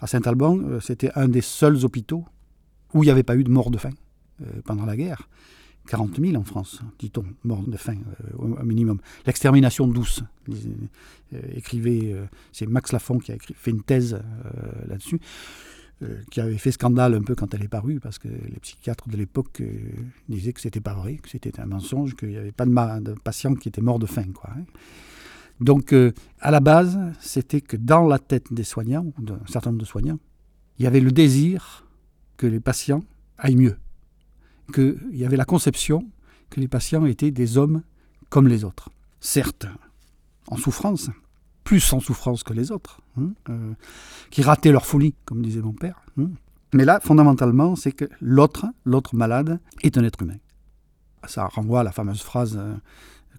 À Saint-Alban, euh, c'était un des seuls hôpitaux où il n'y avait pas eu de mort de faim euh, pendant la guerre. 40 000 en France, dit-on, morts de faim au minimum. L'extermination douce, écrivait, c'est Max Lafont qui a écrit, fait une thèse là-dessus. Euh, qui avait fait scandale un peu quand elle est parue, parce que les psychiatres de l'époque euh, disaient que c'était pas vrai, que c'était un mensonge, qu'il n'y avait pas de, patients qui étaient morts de faim. Hein. Donc, euh, à la base, c'était que dans la tête des soignants, d'un certain nombre de soignants, il y avait le désir que les patients aillent mieux, qu'il y avait la conception que les patients étaient des hommes comme les autres. Certes, en souffrance, plus en souffrance que les autres, hein, euh, qui rataient leur folie, comme disait mon père. Hein. Mais là, fondamentalement, c'est que l'autre, l'autre malade, est un être humain. Ça renvoie à la fameuse phrase euh,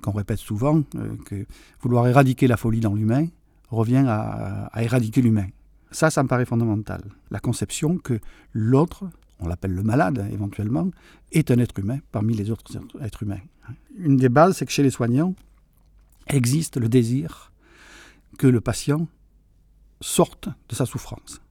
qu'on répète souvent, euh, que vouloir éradiquer la folie dans l'humain revient à, éradiquer l'humain. Ça, ça me paraît fondamental. La conception que l'autre, on l'appelle le malade éventuellement, est un être humain parmi les autres êtres humains. Une des bases, c'est que chez les soignants existe le désir que le patient sorte de sa souffrance.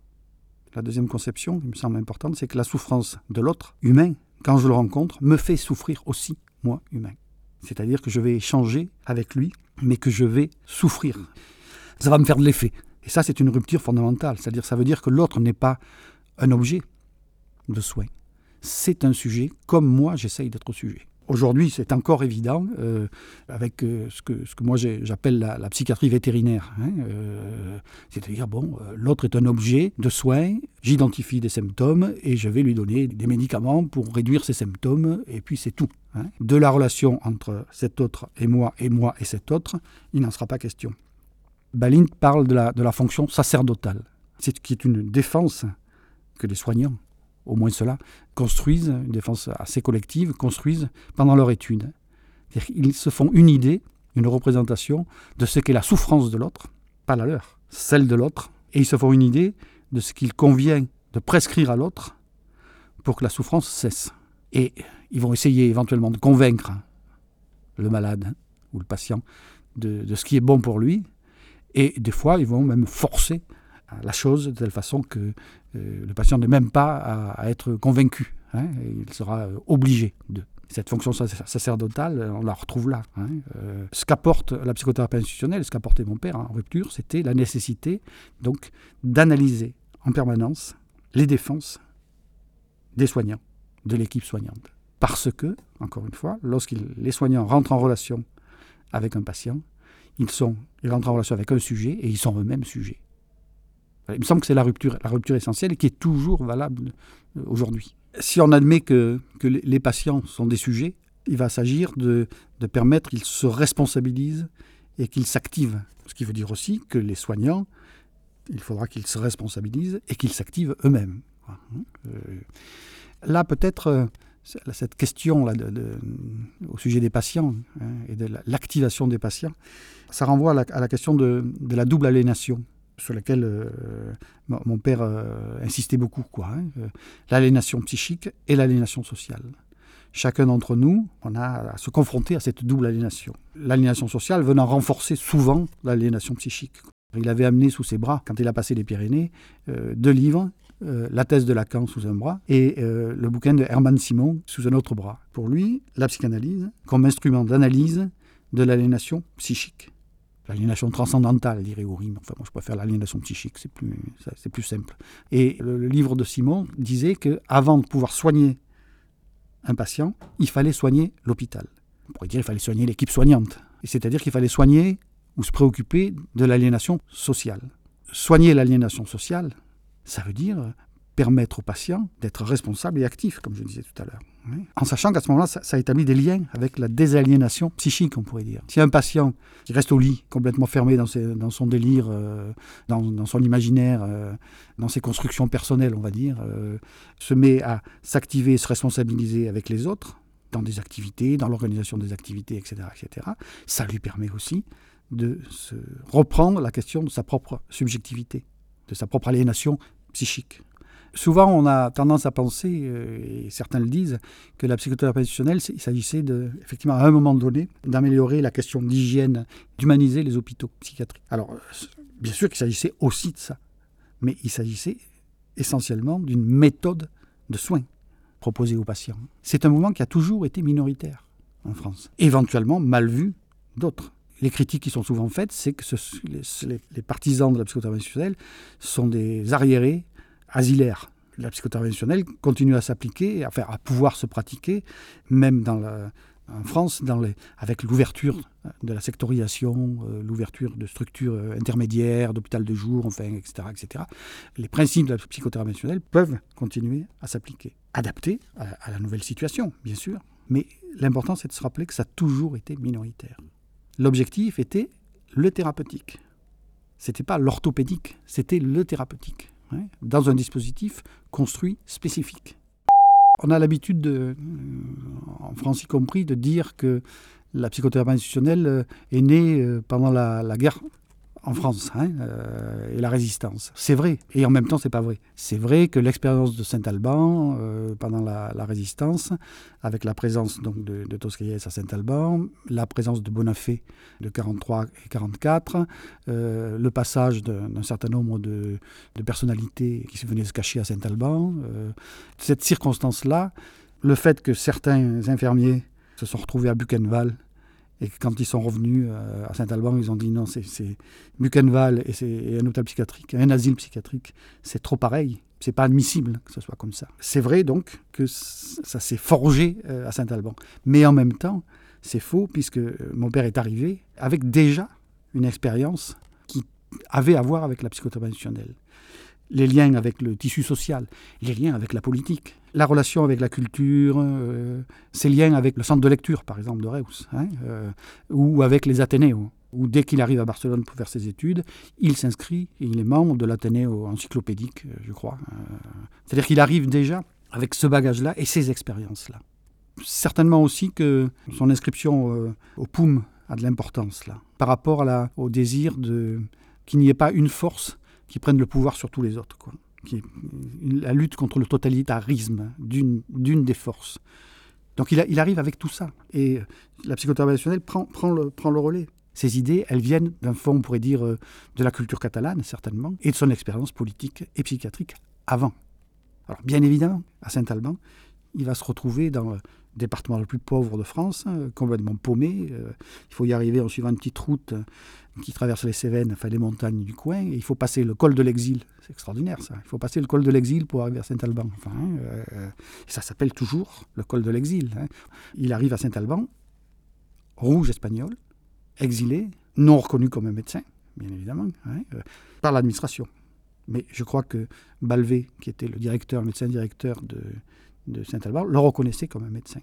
La deuxième conception, qui me semble importante, c'est que la souffrance de l'autre, humain, quand je le rencontre, me fait souffrir aussi, moi, humain. C'est-à-dire que je vais échanger avec lui, mais que je vais souffrir. Ça va me faire de l'effet. Et ça, c'est une rupture fondamentale. C'est-à-dire, ça veut dire que l'autre n'est pas un objet de soin. C'est un sujet, comme moi, j'essaye d'être sujet. Aujourd'hui, c'est encore évident euh, avec euh, ce, que, moi j'appelle la, psychiatrie vétérinaire. Hein, euh, c'est-à-dire, bon, l'autre est un objet de soins, j'identifie des symptômes et je vais lui donner des médicaments pour réduire ces symptômes, et puis c'est tout. Hein. De la relation entre cet autre et moi, et moi et cet autre, il n'en sera pas question. Balint parle de la, de la fonction sacerdotale, c'est qui est une défense que les soignants au moins cela, construisent, une défense assez collective, construisent pendant leur étude. Ils se font une idée, une représentation de ce qu'est la souffrance de l'autre, pas la leur, celle de l'autre, et ils se font une idée de ce qu'il convient de prescrire à l'autre pour que la souffrance cesse. Et ils vont essayer éventuellement de convaincre le malade ou le patient de, de, ce qui est bon pour lui, et des fois ils vont même forcer la chose de telle façon que euh, le patient n'est même pas à, être convaincu. Hein, il sera euh, obligé de. Cette fonction sacerdotale, on la retrouve là. Hein, euh, ce qu'apporte la psychothérapie institutionnelle, ce qu'apportait mon père en rupture, c'était la nécessité donc d'analyser en permanence les défenses des soignants, de l'équipe soignante. Parce que, encore une fois, lorsque les soignants rentrent en relation avec un patient, ils, sont, ils rentrent en relation avec un sujet et ils sont eux-mêmes sujets. Il me semble que c'est la rupture, essentielle et qui est toujours valable euh, aujourd'hui. Si on admet que, les patients sont des sujets, il va s'agir de, permettre qu'ils se responsabilisent et qu'ils s'activent. Ce qui veut dire aussi que les soignants, il faudra qu'ils se responsabilisent et qu'ils s'activent eux-mêmes. Euh, là, peut-être, euh, cette question au sujet des patients hein, et de l'activation des patients, ça renvoie à la, à la question de, de, la double aliénation sur laquelle euh, mon père euh, insistait beaucoup, quoi. Hein, euh, l'aliénation psychique et l'aliénation sociale. Chacun d'entre nous, on a à se confronter à cette double aliénation. L'aliénation sociale venant renforcer souvent l'aliénation psychique. Il avait amené sous ses bras, quand il a passé les Pyrénées, deux livres, la thèse de Lacan sous un bras et le bouquin de Hermann Simon sous un autre bras. Pour lui, la psychanalyse comme instrument d'analyse de l'aliénation psychique. L'aliénation transcendantale, dirait Uri, enfin moi je préfère l'aliénation psychique, c'est plus, simple. Et le, livre de Simon disait qu'avant de pouvoir soigner un patient, il fallait soigner l'hôpital. On pourrait dire qu'il fallait soigner l'équipe soignante. C'est-à-dire qu'il fallait soigner ou se préoccuper de l'aliénation sociale. Soigner l'aliénation sociale, ça veut dire permettre au patient d'être responsable et actif, comme je disais tout à l'heure. En sachant qu'à ce moment-là, ça, établit des liens avec la désaliénation psychique, on pourrait dire. Si un patient qui reste au lit, complètement fermé dans, son délire, euh, dans, son imaginaire, euh, dans ses constructions personnelles, on va dire, euh, se met à s'activer, se responsabiliser avec les autres, dans des activités, dans l'organisation des activités, etc., etc., ça lui permet aussi de se reprendre la question de sa propre subjectivité, de sa propre aliénation psychique souvent, on a tendance à penser, euh, et certains le disent, que la psychothérapie institutionnelle, il s'agissait de, effectivement, à un moment donné, d'améliorer la question d'hygiène, d'humaniser les hôpitaux psychiatriques. Alors, bien sûr qu'il s'agissait aussi de ça, mais il s'agissait essentiellement d'une méthode de soins proposée aux patients. C'est un mouvement qui a toujours été minoritaire en France, éventuellement mal vu d'autres. Les critiques qui sont souvent faites, c'est que les, partisans de la psychothérapie sont des arriérés asilaires. La psychothérapie continue à s'appliquer, enfin à pouvoir se pratiquer, même en France, avec l'ouverture de la sectorisation, euh, l'ouverture de structures euh, intermédiaires, d'hôpital de jour, enfin, etc., etc., les principes de la psychothérapie peuvent continuer à s'appliquer, adaptés à, la nouvelle situation, bien sûr. Mais l'important, c'est de se rappeler que ça a toujours été minoritaire. L'objectif était le thérapeutique. C'était pas l'orthopédique, c'était le thérapeutique, dans un dispositif construit spécifique. On a l'habitude, euh, en France y compris, de dire que la psychothérapie institutionnelle euh, est née euh, pendant la guerre en France hein, euh, et la résistance. C'est vrai, et en même temps, c'est pas vrai. C'est vrai que l'expérience de Saint-Alban euh, pendant la, résistance, avec la présence donc de, de à Saint-Alban, la présence de Bonafé de 43 et 44, euh, le passage d'un certain nombre de, de, personnalités qui venaient se cacher à Saint-Alban, cette circonstance-là, le fait que certains infirmiers se sont retrouvés à Buchenwald et quand ils sont revenus euh, à Saint-Alban, ils ont dit non, c'est Buchenwald et c'est un hôpital psychiatrique, un asile psychiatrique, c'est trop pareil. C'est pas admissible que ce soit comme ça. C'est vrai donc que ça s'est forgé euh, à Saint-Alban. Mais en même temps, c'est faux puisque euh, mon père est arrivé avec déjà une expérience qui avait à voir avec la psychothérapie institutionnelle les liens avec le tissu social, les liens avec la politique, la relation avec la culture, euh, ses liens avec le centre de lecture, par exemple, de Reus, hein, euh, ou avec les Athénéos, où dès qu'il arrive à Barcelone pour faire ses études, il s'inscrit et il est membre de l'Athénéo encyclopédique, euh, je crois. C'est-à-dire qu'il arrive déjà avec ce bagage-là et ces expériences-là. Certainement aussi que son inscription au POUM a de l'importance, là, par rapport à au désir de qu'il n'y ait pas une force qui prennent le pouvoir sur tous les autres. Qui, la lutte contre le totalitarisme d'une des forces. Donc il, arrive avec tout ça. Et la psychothérapie prend, prend, le, prend le relais. Ces idées, elles viennent d'un fond, on pourrait dire, euh, de la culture catalane, certainement, et de son expérience politique et psychiatrique avant. Alors, bien évidemment, à Saint-Alban, il va se retrouver dans le département le plus pauvre de France, hein, complètement paumé. Euh, il faut y arriver en suivant une petite route qui traverse les Cévennes, enfin les montagnes du coin, il faut passer le col de l'exil. C'est extraordinaire ça. Il faut passer le col de l'exil pour arriver à Saint-Alban. Enfin, hein, euh, ça s'appelle toujours le col de l'exil. Hein. Il arrive à Saint-Alban, rouge espagnol, exilé, non reconnu comme un médecin, bien évidemment, euh, par l'administration. Mais je crois que Balvé, qui était le directeur, médecin directeur de, de Saint-Alban, le reconnaissait comme un médecin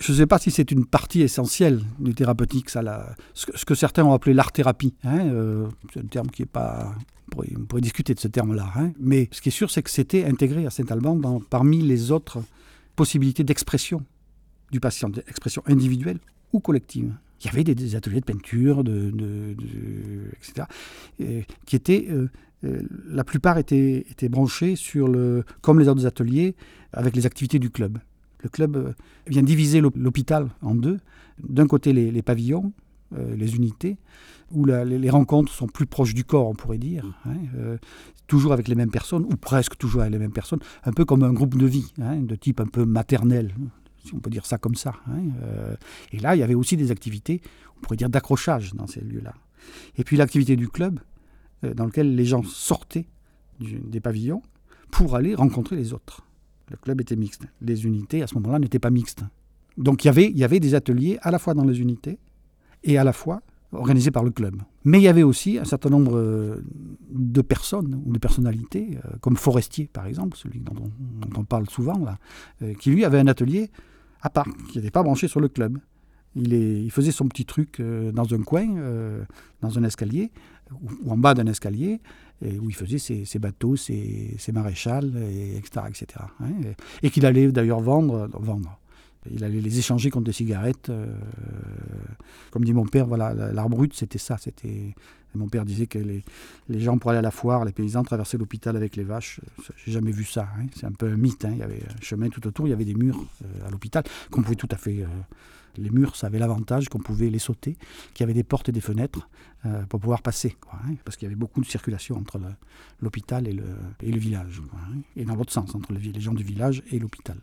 je ne sais pas si c'est une partie essentielle du thérapeutique, ça, ce, que, certains ont appelé l'art-thérapie. Hein, euh, c'est un terme qui n'est pas... On pourrait, discuter de ce terme-là. Hein. mais ce qui est sûr, c'est que c'était intégré à Saint-Alban parmi les autres possibilités d'expression du patient, d'expression individuelle ou collective. Il y avait des, ateliers de peinture, de, etc., qui étaient... Euh, la plupart étaient, branchés sur le, comme les autres ateliers, avec les activités du club. Le club euh, vient diviser l'hôpital en deux. D'un côté, les, pavillons, euh, les unités, où les, rencontres sont plus proches du corps, on pourrait dire, hein, euh, toujours avec les mêmes personnes, ou presque toujours avec les mêmes personnes, un peu comme un groupe de vie, hein, de type un peu maternel, si on peut dire ça comme ça. Hein, et là, il y avait aussi des activités, on pourrait dire d'accrochage dans ces lieux-là. Et puis l'activité du club, dans lequel les gens sortaient des pavillons pour aller rencontrer les autres. Le club était mixte. Les unités, à ce moment-là, n'étaient pas mixtes. Donc il y, avait, il y avait des ateliers à la fois dans les unités et à la fois organisés par le club. Mais il y avait aussi un certain nombre euh, de personnes ou de personnalités, euh, comme Forestier par exemple, celui dont on, parle souvent, là, euh, qui lui avait un atelier à part, qui n'était pas branché sur le club. Il, faisait son petit truc dans un coin, dans un escalier, ou, en bas d'un escalier, où il faisait ses, bateaux, ses, maréchals, et, etc. etc. Hein, et, qu'il allait d'ailleurs vendre, vendre. Il allait les échanger contre des cigarettes. Euh, comme dit mon père, voilà, l'art brut, c'était ça. C'était mon père disait que les, les, gens pour aller à la foire, les paysans traversaient l'hôpital avec les vaches. J'ai jamais vu ça. Hein. C'est un peu un mythe. Hein. Il y avait un chemin tout autour, il y avait des murs euh, à l'hôpital qu'on pouvait tout à fait. Euh, les murs, ça avait l'avantage qu'on pouvait les sauter, qu'il y avait des portes et des fenêtres euh, pour pouvoir passer. Hein. parce qu'il y avait beaucoup de circulation entre l'hôpital et le, village. et dans l'autre sens, entre les gens du village et l'hôpital.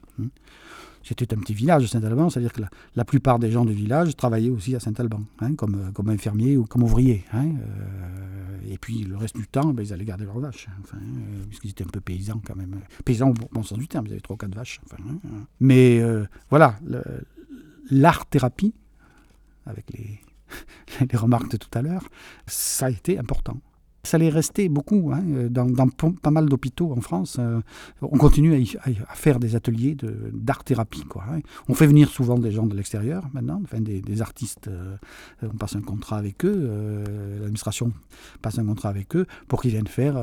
C'était un petit village, Saint-Alban, c'est-à-dire que la, plupart des gens du village travaillaient aussi à Saint-Alban, hein, comme, euh, comme infirmiers ou comme ouvriers. Hein, euh, et puis le reste du temps, ben, ils allaient garder leurs vaches, hein, enfin, euh, puisqu'ils étaient un peu paysans quand même. Paysans au bon sens du terme, ils avaient trois ou quatre vaches. Mais voilà, l'art-thérapie, avec les, les remarques de tout à l'heure, ça a été important ça allait rester beaucoup hein, dans, pas mal d'hôpitaux en France. Euh, on continue à, faire des ateliers d'art-thérapie. Hein. On fait venir souvent des gens de l'extérieur maintenant, enfin des, artistes. Euh, on passe un contrat avec eux, euh, l'administration passe un contrat avec eux pour qu'ils viennent faire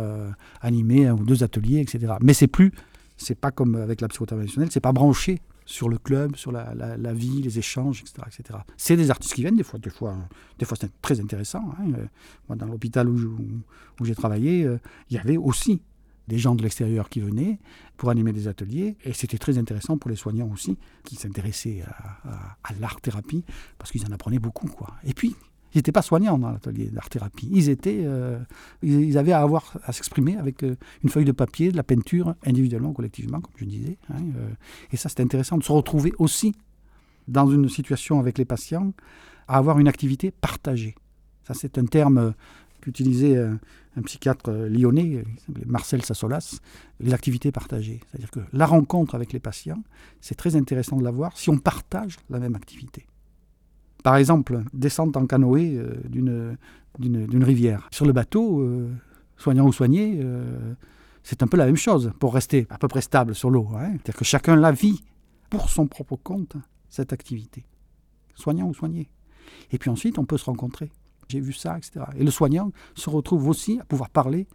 animer un ou deux ateliers, etc. Mais c'est plus, c'est pas comme avec la psychothérapie c'est pas branché sur le club, sur la, vie, les échanges, etc. etc. C'est des artistes qui viennent, des fois, des fois, des fois c'est très intéressant. Hein. Euh, moi, dans l'hôpital où, j'ai travaillé, euh, il y avait aussi des gens de l'extérieur qui venaient pour animer des ateliers, et c'était très intéressant pour les soignants aussi, qui s'intéressaient à, à l'art-thérapie, parce qu'ils en apprenaient beaucoup. Quoi. Et puis, ils n'étaient pas soignants dans l'atelier d'art-thérapie. Ils, euh, ils avaient à avoir à s'exprimer avec euh, une feuille de papier, de la peinture, individuellement ou collectivement, comme je disais. Hein, euh. et ça, c'était intéressant de se retrouver aussi dans une situation avec les patients, à avoir une activité partagée. Ça, c'est un terme qu'utilisait un, psychiatre lyonnais, Marcel Sassolas, les activités partagées. C'est-à-dire que la rencontre avec les patients, c'est très intéressant de la voir si on partage la même activité. Par exemple, descendre en canoë euh, d'une rivière. Sur le bateau, euh, soignant ou soigné, euh, c'est un peu la même chose pour rester à peu près stable sur l'eau. Hein. C'est-à-dire que chacun la vit pour son propre compte, cette activité. Soignant ou soigné. Et puis ensuite, on peut se rencontrer. J'ai vu ça, etc. Et le soignant se retrouve aussi à pouvoir parler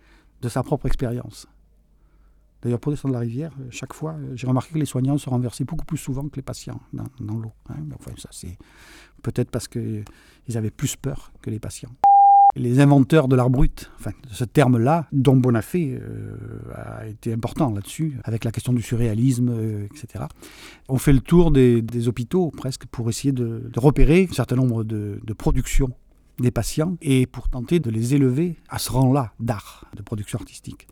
de sa propre expérience. D'ailleurs, pour descendre la rivière, euh, chaque fois, euh, j'ai remarqué que les soignants se renversaient beaucoup plus souvent que les patients dans, l'eau. Hein. Enfin, ça, c'est peut-être parce qu'ils avaient plus peur que les patients. Les inventeurs de l'art brut, enfin, ce terme-là, dont Bonafé euh, a été important là-dessus, avec la question du surréalisme, etc., ont fait le tour des, hôpitaux presque pour essayer de, repérer un certain nombre de productions des patients et pour tenter de les élever à ce rang-là d'art, de production artistique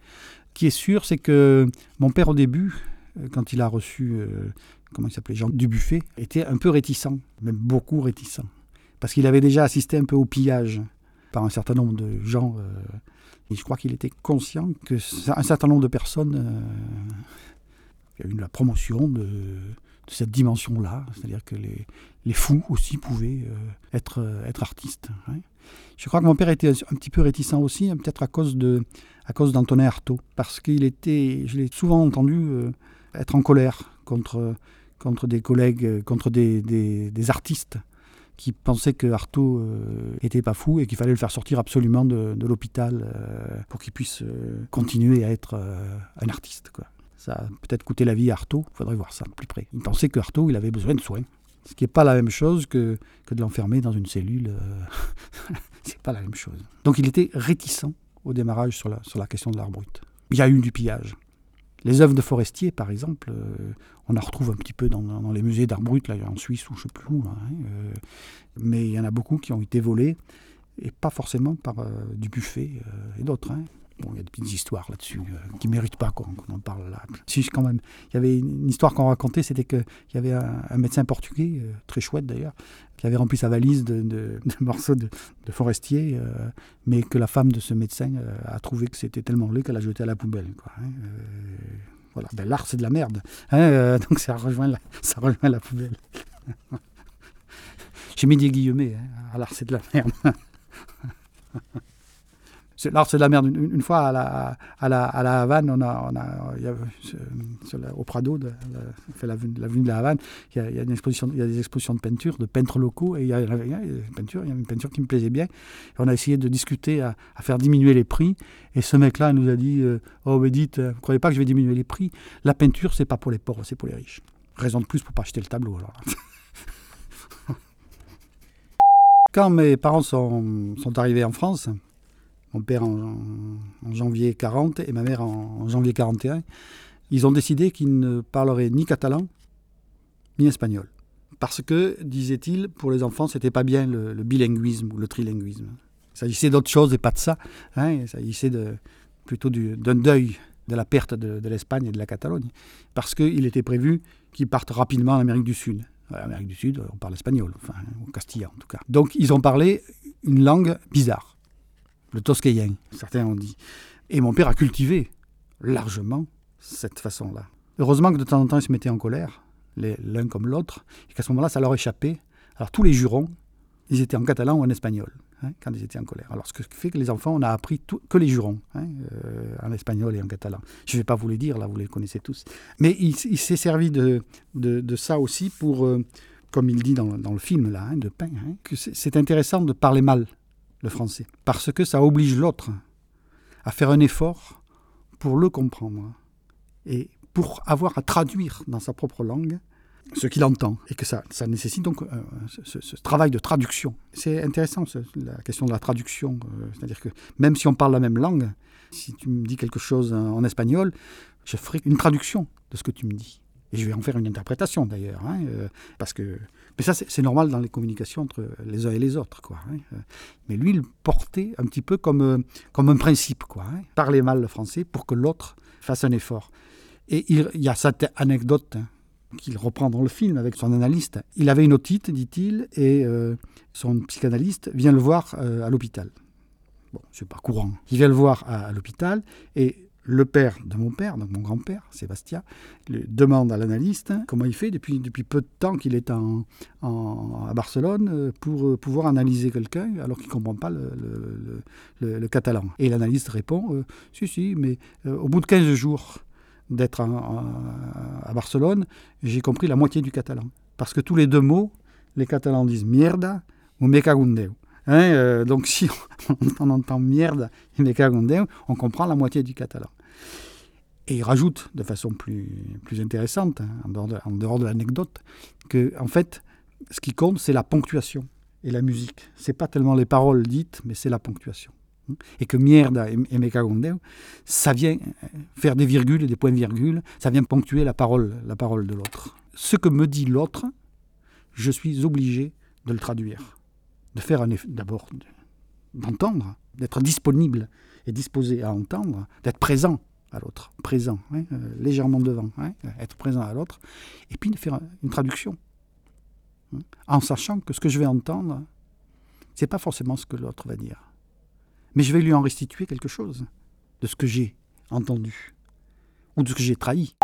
qui est sûr, c'est que mon père, au début, euh, quand il a reçu, euh, comment il s'appelait, Jean Dubuffet, était un peu réticent, même beaucoup réticent. Parce qu'il avait déjà assisté un peu au pillage par un certain nombre de gens. Euh, et je crois qu'il était conscient que un certain nombre de personnes. il y a eu la promotion de, cette dimension-là, c'est-à-dire que les, fous aussi pouvaient être, être artistes. Hein. Je crois que mon père était un petit peu réticent aussi, hein, peut-être à cause de à cause d'Antonin Artaud, parce qu'il était, je l'ai souvent entendu euh, être en colère contre, contre des collègues, euh, contre des, artistes qui pensaient que Artaud euh, était pas fou et qu'il fallait le faire sortir absolument de, de l'hôpital pour qu'il puisse continuer à être un artiste. Ça a peut-être coûté la vie à Artaud, il faudrait voir ça de plus près. Il pensait que il avait besoin de soins. Ce qui n'est pas la même chose que, de l'enfermer dans une cellule. c'est pas la même chose. Donc il était réticent au démarrage sur la, question de l'art brut. Il y a eu du pillage. Les œuvres de Forestier, par exemple, euh, on en retrouve un petit peu dans, les musées d'art brut, là, en Suisse ou je ne sais plus où. Hein, euh, mais il y en a beaucoup qui ont été volés, et pas forcément par euh, du buffet et d'autres. Hein. Bon, il y a des petites histoires là-dessus euh, qui ne méritent pas qu'on en parle là. Si, quand même. Il y avait une histoire qu'on racontait, c'était qu'il y avait un, médecin portugais, euh, très chouette d'ailleurs, qui avait rempli sa valise de, morceaux de, forestier, euh, mais que la femme de ce médecin a trouvé que c'était tellement laid qu'elle a jeté à la poubelle. Quoi, hein, voilà. Ben, L'art, c'est de la merde. Hein, donc ça rejoint la, ça rejoint la poubelle. J'ai mis des guillemets. Hein, l'art, c'est de la merde. L'art, c'est de la merde. Une, fois à la, à la, à la Havane, on a, on a, y a, au Prado, de, la, la de la Havane, il y, a, une exposition, y a des expositions de peinture, de peintres locaux, et il y a, une, peinture, il y a une peinture qui me plaisait bien. On a essayé de discuter à, faire diminuer les prix. Et ce mec-là nous a dit euh, Oh, mais dites, vous ne croyez pas que je vais diminuer les prix? La peinture, c'est pas pour les pauvres, c'est pour les riches. Raison de plus pour pas acheter le tableau. Alors. Quand mes parents sont, sont arrivés en France, mon père en, janvier 40 et ma mère en, janvier 41, ils ont décidé qu'ils ne parleraient ni catalan ni espagnol. Parce que, disait-il, pour les enfants, c'était pas bien le, bilinguisme ou le trilinguisme. Il s'agissait d'autre chose et pas de ça. Hein. Il s'agissait de, plutôt d'un deuil de la perte de, l'Espagne et de la Catalogne. Parce qu'il était prévu qu'ils partent rapidement en Amérique du Sud. En Amérique du Sud, on parle espagnol, enfin, au castillan en tout cas. Donc ils ont parlé une langue bizarre, le toscayen, certains ont dit. Et mon père a cultivé largement cette façon-là. Heureusement que de temps en temps, ils se mettaient en colère, l'un comme l'autre, et qu'à ce moment-là, ça leur échappait. Alors tous les jurons, ils étaient en catalan ou en espagnol. Hein, quand ils étaient en colère. Alors, ce qui fait que les enfants, on a appris que les jurons, hein, euh, en espagnol et en catalan. Je ne vais pas vous les dire, là, vous les connaissez tous. Mais il, s'est servi de, de, ça aussi pour, euh, comme il dit dans, dans le film, là, hein, de Pain, que c'est intéressant de parler mal le français, parce que ça oblige l'autre à faire un effort pour le comprendre et pour avoir à traduire dans sa propre langue ce qu'il entend, et que ça, ça nécessite donc euh, ce, travail de traduction. C'est intéressant, la question de la traduction. Euh, c'est-à-dire que même si on parle la même langue, si tu me dis quelque chose en, espagnol, je ferai une traduction de ce que tu me dis. Et je vais en faire une interprétation d'ailleurs, hein, euh, parce que mais ça c'est normal dans les communications entre les uns et les autres, quoi. Hein, mais lui, il portait un petit peu comme comme un principe, quoi. Hein, parler mal le français pour que l'autre fasse un effort. Et il, y a cette anecdote qu'il reprend dans le film avec son analyste. Il avait une otite, dit-il, et euh, son psychanalyste vient le voir euh, à l'hôpital. Bon, c'est pas courant. Il vient le voir à, l'hôpital et le père de mon père, donc mon grand-père, Sébastien, demande à l'analyste comment il fait depuis, peu de temps qu'il est en, à Barcelone euh, pour pouvoir analyser quelqu'un alors qu'il ne comprend pas le, catalan. Et l'analyste répond Si, si, mais au bout de 15 jours, d'être à Barcelone, j'ai compris la moitié du catalan. Parce que tous les deux mots, les Catalans disent mierda ou me cagundeu. Hein, euh, donc si on, entend mierda et me cagundeu, on comprend la moitié du catalan. Et il rajoute de façon plus, plus intéressante, hein, en dehors de, l'anecdote, que en fait, ce qui compte, c'est la ponctuation et la musique. C'est pas tellement les paroles dites, mais c'est la ponctuation et que mierda et, me ça vient faire des virgules et des points-virgules, ça vient ponctuer la parole, la parole de l'autre. Ce que me dit l'autre, je suis obligé de le traduire, de faire d'abord d'entendre, d'être disponible et disposé à entendre, d'être présent à l'autre, présent, hein, euh, légèrement devant, hein, être présent à l'autre, et puis de faire une traduction, hein, en sachant que ce que je vais entendre, c'est pas forcément ce que l'autre va dire mais je vais lui en restituer quelque chose de ce que j'ai entendu ou de ce que j'ai trahi.